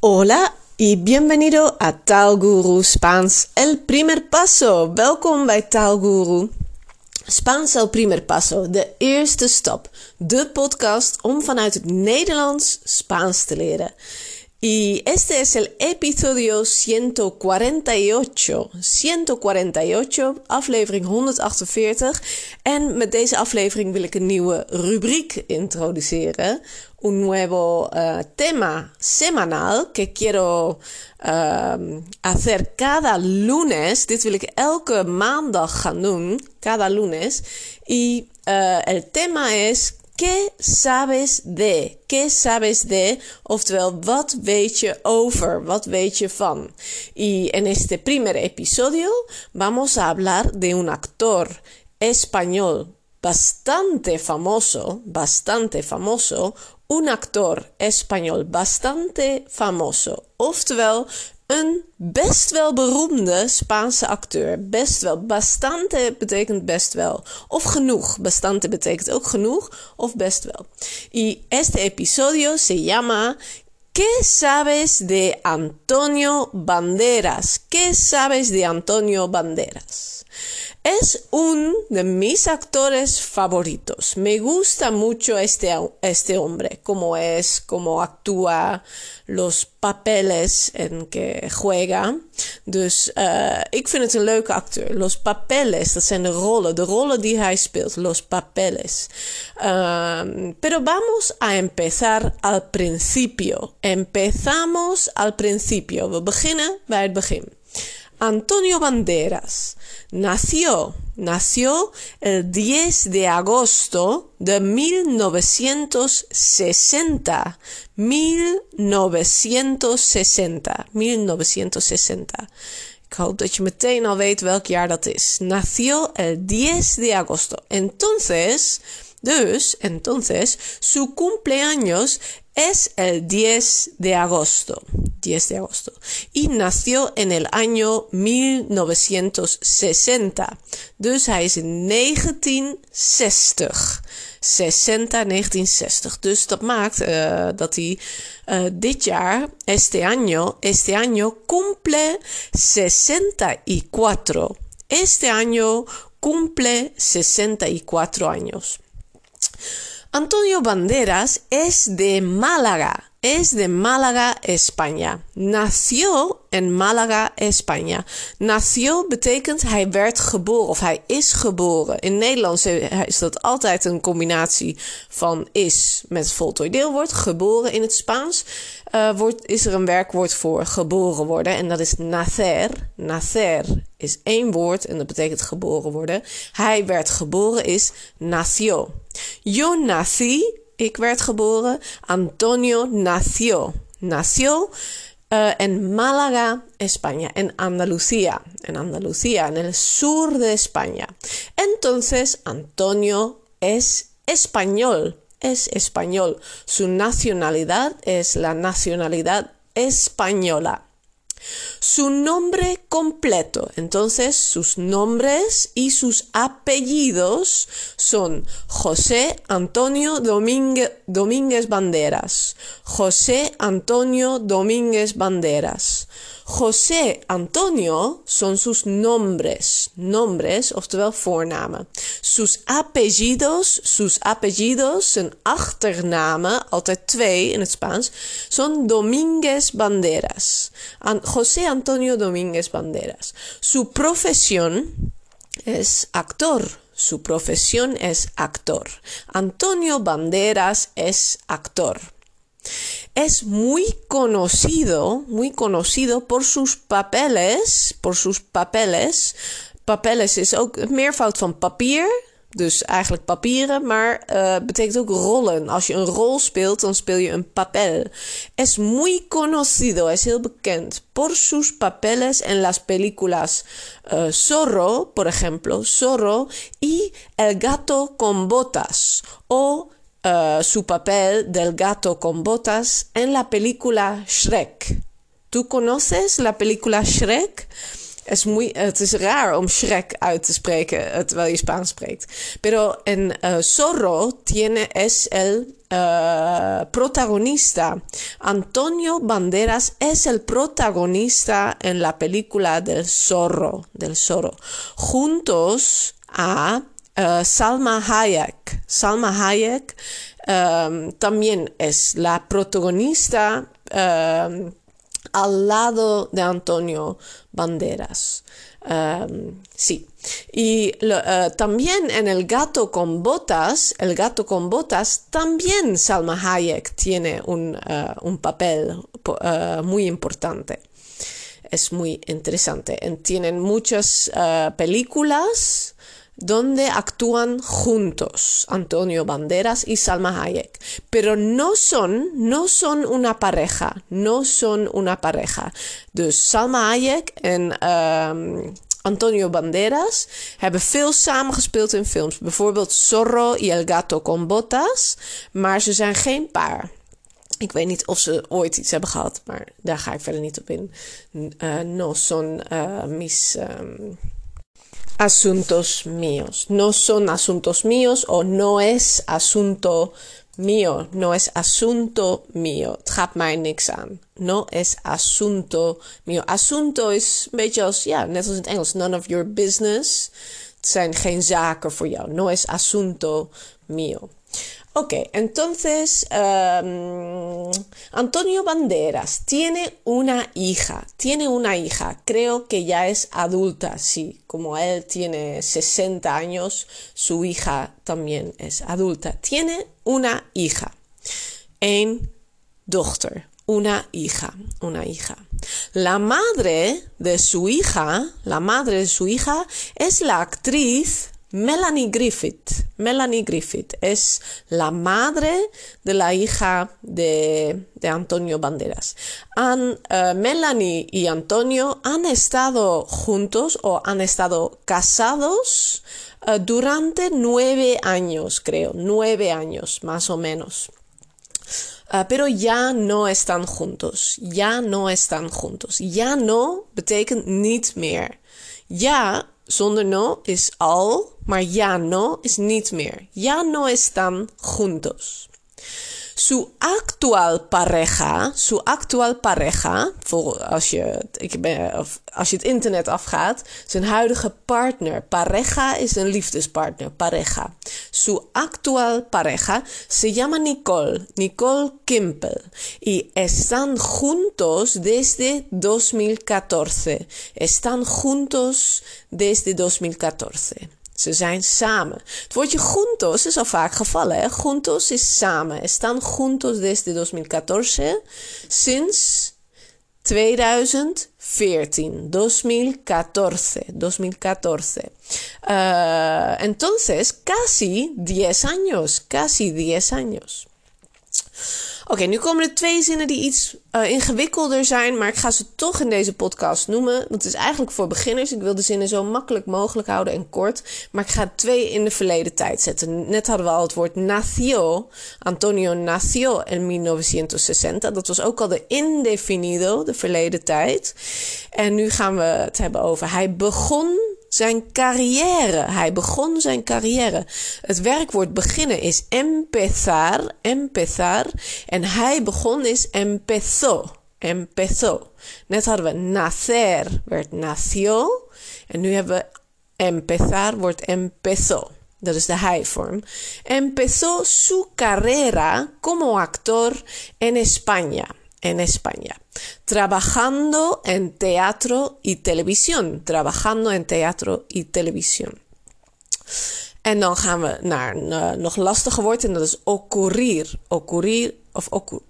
Hola y bienvenido a Taalguru Spaans El Primer Paso. Welkom bij Taalguru Spaans El Primer Paso, de eerste stap. De podcast om vanuit het Nederlands Spaans te leren. Y este es el episodio 148. 148, aflevering 148. En met deze aflevering wil ik een nieuwe rubriek introduceren. Un nuevo uh, tema semanal que quiero uh, hacer cada lunes. Dit wil ik maandag gaan cada lunes. Y uh, el tema es ¿Qué sabes de? ¿Qué sabes de? Oftewel, wat weet je over? Wat weet je van? Y en este primer episodio vamos a hablar de un actor español bastante famoso, bastante famoso, un actor español bastante famoso. Oftewel, een best wel beroemde Spaanse acteur. Best wel. Bastante betekent best wel. Of genoeg. Bastante betekent ook genoeg of best wel. Y este episodio se llama ¿Qué sabes de Antonio Banderas? ¿Qué sabes de Antonio Banderas? Es uno de mis actores favoritos. Me gusta mucho este, este hombre, cómo es, cómo actúa, los papeles en que juega. Dus uh, ik vind het een leuke acteur. Los papeles, dat zijn de rollen, de rollen die hij speelt. Los papeles. Um, pero vamos a empezar al principio. Empezamos al principio. We beginnen bij het begin. Antonio Banderas nació, nació el 10 de agosto de 1960. 1960. 1960. Ik hoop dat je meteen al weet welk jaar dat is. Nació el 10 de agosto. Entonces, dus, entonces, su cumpleaños es el 10 de agosto. 10 de agosto. Y nació en el año 1960. Dus hij is in 1960. 60, 1960. Dus dat maakt uh, dat hij uh, dit jaar, este año, este año cumple 64. Este año cumple 64 años. Antonio Banderas es de Málaga, es de Málaga, España. Nació in Málaga, España. Nació betekent hij werd geboren of hij is geboren. In Nederlands is dat altijd een combinatie van is met voltooid deelwoord. Geboren in het Spaans uh, wordt, is er een werkwoord voor geboren worden en dat is nacer. Nacer is één woord en dat betekent geboren worden. Hij werd geboren is nació. Yo nací, Antonio nació. Uh, en Málaga, España, en Andalucía, en Andalucía, en el sur de España. Entonces, Antonio es español, es español. Su nacionalidad es la nacionalidad española. Su nombre completo, entonces sus nombres y sus apellidos son José Antonio Domínguez, Banderas. José Antonio Domínguez Banderas. José Antonio son sus nombres, nombres, oftewel voornamen. Sus apellidos, sus apellidos, zijn achternamen, altijd twee in het Spaans, son Domínguez Banderas. An José Antonio Domínguez Banderas. Su profesión es actor. Su profesión es actor. Antonio Banderas es actor. Es muy conocido, muy conocido por sus papeles, por sus papeles. Papeles is ook het meervoud van papier, dus eigenlijk papieren, maar uh, betekent ook rollen. Als je een rol speelt, dan speel je een papel. Es muy conocido, is heel bekend por sus papeles en las películas uh, Zorro, por ejemplo, Zorro y El gato con botas o uh, su papel del gato con botas en la película Shrek. ¿Tú conoces la película Shrek? Es muy, het is raar om Shrek uit te spreken terwijl je Spaans spreekt. Pero en uh, Zorro tiene es el eh, protagonista. Antonio Banderas es el protagonista en la película del zorro, del zorro, juntos a eh, Salma Hayek. Salma Hayek em, también es la protagonista em, al lado de Antonio Banderas. Em, sí. Y eh, también en El gato con botas, El gato con botas, también Salma Hayek tiene un, eh, un papel muy importante. Es muy interesante. Tienen muchas películas donde actúan juntos Antonio Banderas y Salma Hayek, pero no son, no son una pareja, no son una pareja. Dus Salma Hayek en um, Antonio Banderas hebben veel samengespeeld in films, bijvoorbeeld Zorro y El Gato con Botas, maar ze zijn geen paar. Ik weet niet of ze ooit iets hebben gehad, maar daar ga ik verder niet op in. Uh, no son uh, mis... Um, asuntos míos. No son asuntos míos o no es asunto mío. No es asunto mío. Het mij niks aan. No es asunto mío. Asunto is een beetje als, net als in het. None of your business. Zijn zaken voor jou. No es asunto mío. Ok, entonces um, Antonio Banderas tiene una hija, tiene una hija, creo que ya es adulta, sí, como él tiene 60 años, su hija también es adulta, tiene una hija, dochter, una hija, una hija. La madre de su hija, la madre de su hija es la actriz Melanie Griffith. Melanie Griffith es la madre de la hija de, Antonio Banderas. Eh, Melanie y Antonio han estado juntos o han estado casados eh, durante nueve años, creo, nueve años más o menos. Eh, pero ya no están juntos, ya no están juntos. Ya no betekent niet meer. Ya zonder no is al, maar ya no is niet meer. Ya no están juntos. Su actual pareja, su actual pareja, voor als je, ik ben, of als je het internet afgaat, zijn huidige partner. Pareja is een liefdespartner, pareja. Su actual pareja se llama Nicole, Nicole Kimpel. Y están juntos desde 2014. Están juntos desde 2014. Ze zijn samen. Het woordje juntos is al vaak gevallen. Hè? Juntos is samen. Están juntos desde 2014. Sinds 2014. 2014. 2014. Uh, entonces, casi 10 años. Casi 10 años. Oké, nu komen er twee zinnen die iets uh, ingewikkelder zijn, maar ik ga ze toch in deze podcast noemen. Want het is eigenlijk voor beginners. Ik wil de zinnen zo makkelijk mogelijk houden en kort. Maar ik ga twee in de verleden tijd zetten. Net hadden we al het woord nació. Antonio nació en 1960. Dat was ook al de indefinido, de verleden tijd. En nu gaan we het hebben over hij begon zijn carrière. Hij begon zijn carrière. Het werkwoord beginnen is empezar, empezar. En hij begon is empezó, empezó. Net hadden we nacer, werd nació. En nu hebben we empezar, wordt empezó. Dat is de hij-vorm. Empezó su carrera como actor en España en España, trabajando en teatro y televisión, trabajando en teatro y televisión. En dan gaan we naar een uh, nog lastiger woord en dat is ocurrir. Ocurrir of ocur.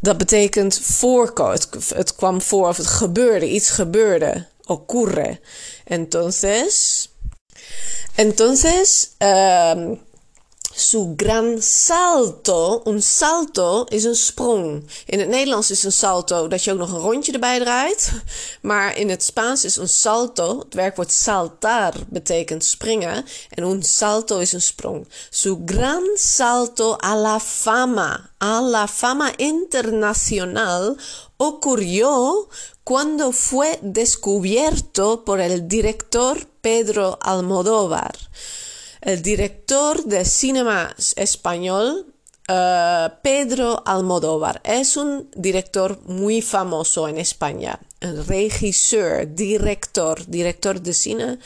Dat betekent voorkomen. Het, kwam voor of het gebeurde. Iets gebeurde. Ocurre. Entonces. Entonces. Um, su gran salto. Een salto is een sprong. In het Nederlands is een salto dat je ook nog een rondje erbij draait. Maar in het Spaans is een salto, het werkwoord saltar betekent springen. En un salto is een sprong. Su gran salto a la fama, a la fama internacional ocurrió cuando fue descubierto por el director Pedro Almodóvar. El director de cinema español eh, Pedro Almodóvar. Es un director muy famoso en España. El regisseur, director, director de cine,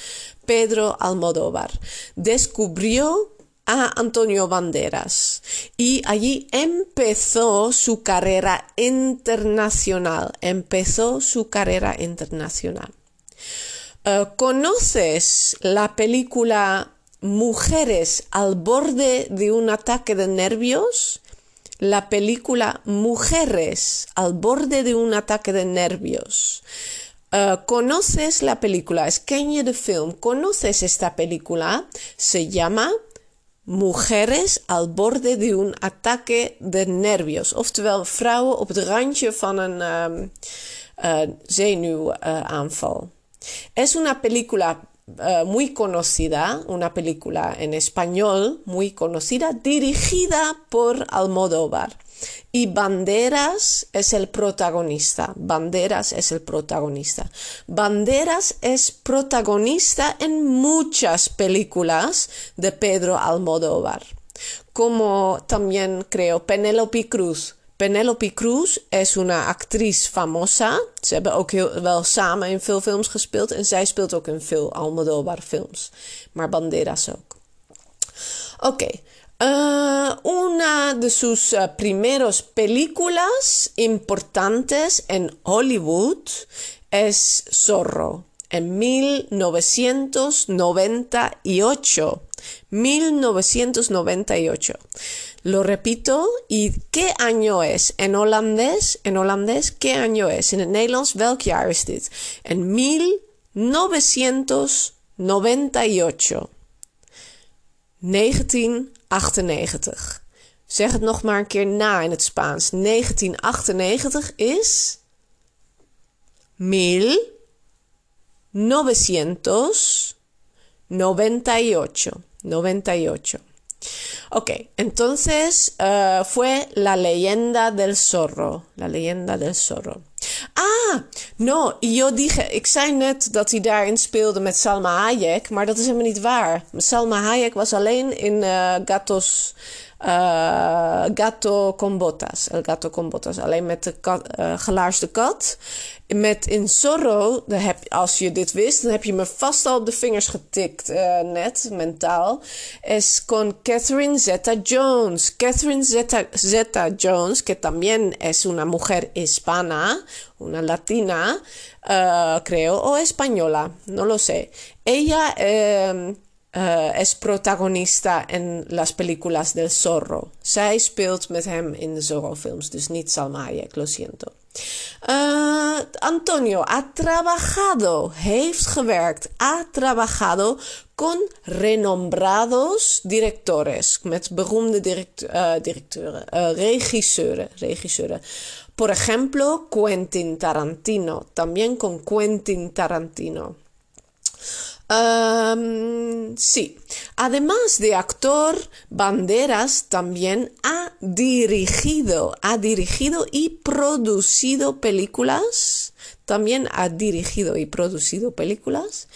Pedro Almodóvar. Descubrió a Antonio Banderas y allí empezó su carrera internacional. Empezó su carrera internacional. Eh, ¿Conoces la película Mujeres al borde de un ataque de nervios? La película Mujeres al borde de un ataque de nervios. Eh, ¿Conoces la película? Es de film. ¿Conoces esta película? Se llama Mujeres al borde de un ataque de nervios. Oftewel, vrouwen op het randje van een um, uh, zenuwaanval. Es una película uh, muy conocida, una película en español muy conocida, dirigida por Almodóvar. Y Banderas es el protagonista. Banderas es el protagonista. Banderas es protagonista en muchas películas de Pedro Almodóvar. Como también creo Penélope Cruz. Penélope Cruz is una actrice famosa. Ze hebben ook heel, wel samen in veel films gespeeld. En zij speelt ook in veel Almodóvar films. Maar Banderas ook. Oké. Okay. Uh, una de sus uh, primeros películas importantes en Hollywood es Zorro, en 1998. 1998. Lo repito, ¿y qué año es? En holandés, en holandés, ¿qué año es? En el Nederlands, welk jaar is dit? En 1998. 1998. Zeg het nog maar een keer na in het Spaans. 1998 is 1998. 98. Ok, entonces uh, fue la leyenda del zorro. La leyenda del zorro. Ah, no, yo dije, ik zei net dat hij daarin speelde met Salma Hayek, maar dat is helemaal niet waar. Salma Hayek was alleen in uh, Gatos uh, gato con botas. El gato con botas. Alleen met de kat, uh, gelaarsde kat. Met in Zorro, heb, als je dit wist, dan heb je me vast al op de vingers getikt, net, mentaal. Es con Catherine Zeta-Jones. Catherine Zeta-Jones, que también es una mujer hispana, una latina, uh, creo, o española, no lo sé. Ella... Uh, uh, es protagonista en las películas del Zorro. Zij speelt met hem in de Zorro-films, dus niet Salma Hayek, lo siento. Uh, Antonio ha trabajado, heeft gewerkt, ha trabajado con renombrados directores, met beroemde direct, regisseuren. Por ejemplo, Quentin Tarantino, también con Quentin Tarantino. Um, sí, además de actor, Banderas también ha dirigido, ha dirigido y producido películas. También ha dirigido y producido películas.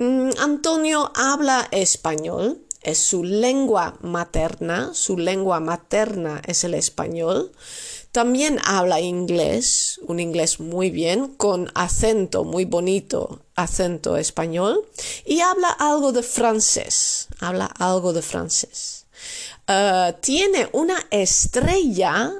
Um, Antonio habla español, es su lengua materna, su lengua materna es el español. También habla inglés, un inglés muy bien, con acento muy bonito, acento español, y habla algo de francés, habla algo de francés. Uh, tiene una estrella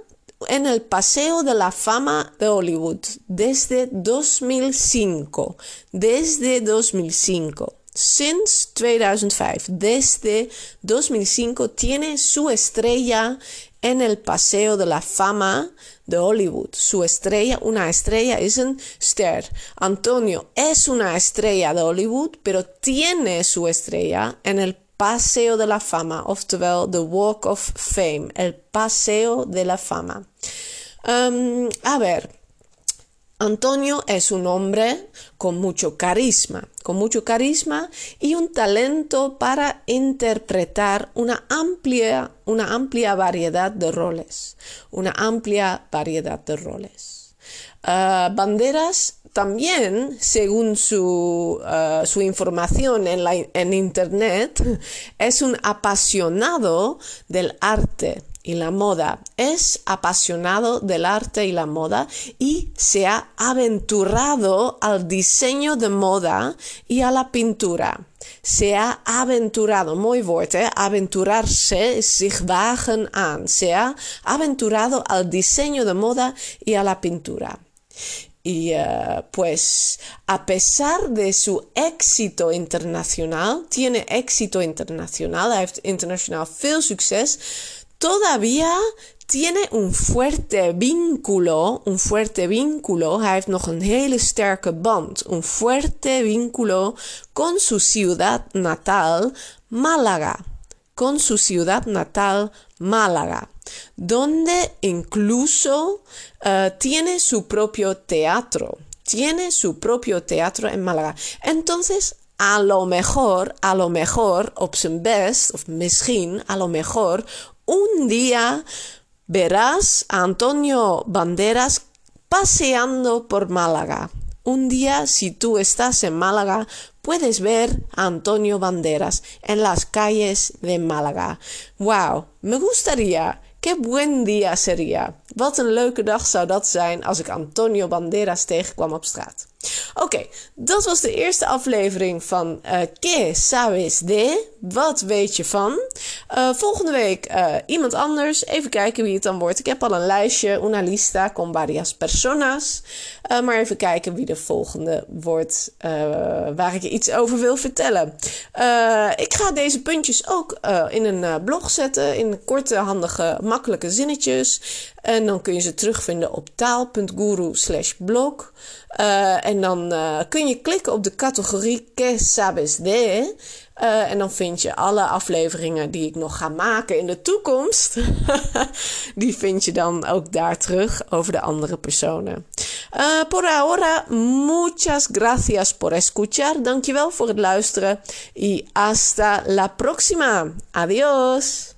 en el Paseo de la Fama de Hollywood desde 2005, desde 2005. Since 2005, desde 2005 tiene su estrella en el Paseo de la Fama de Hollywood. Su estrella, una estrella es un ster. Antonio es una estrella de Hollywood, pero tiene su estrella en el Paseo de la Fama, oftewel the Walk of Fame, el Paseo de la Fama. Um, a ver. Antonio es un hombre con mucho carisma, con mucho carisma y un talento para interpretar una amplia, una amplia variedad de roles, una amplia variedad de roles. Ah, Banderas también, según su, ah, su información en, en Internet, es un apasionado del arte y la moda. Es apasionado del arte y la moda y se ha aventurado al diseño de moda y a la pintura. Se ha aventurado, muy fuerte, aventurarse, sich wagen an. Se ha aventurado al diseño de moda y a la pintura. Y uh, pues a pesar de su éxito internacional, tiene éxito internacional, hij heeft internationaal veel succes, todavía tiene un fuerte vínculo, un fuerte vínculo, hij heeft nog een hele sterke band, un fuerte vínculo con su ciudad natal, Málaga, con su ciudad natal, Málaga, donde incluso uh, tiene su propio teatro, tiene su propio teatro en Málaga. Entonces, a lo mejor, a lo mejor, op zijn best, of misschien, a lo mejor, un día verás a Antonio Banderas paseando por Málaga. Un día, si tú estás en Málaga, puedes ver a Antonio Banderas en las calles de Málaga. ¡Wow! Me gustaría. ¡Qué buen día sería! Wat een leuke dag zou dat zijn als ik Antonio Banderas tegenkwam op straat. Oké, dat was de eerste aflevering van uh, ¿Qué sabes de? Wat weet je van? Uh, volgende week uh, iemand anders. Even kijken wie het dan wordt. Ik heb al een lijstje. Una lista con varias personas. maar even kijken wie de volgende wordt waar ik je iets over wil vertellen. ik ga deze puntjes ook in een blog zetten. In korte, handige, makkelijke zinnetjes. En dan kun je ze terugvinden op taal.guru slash blog. Uh, en dan uh, kun je klikken op de categorie Que sabes de? Uh, en dan vind je alle afleveringen die ik nog ga maken in de toekomst. die vind je dan ook daar terug over de andere personen. por ahora, muchas gracias por escuchar. Dankjewel voor het luisteren. Y hasta la próxima. Adiós.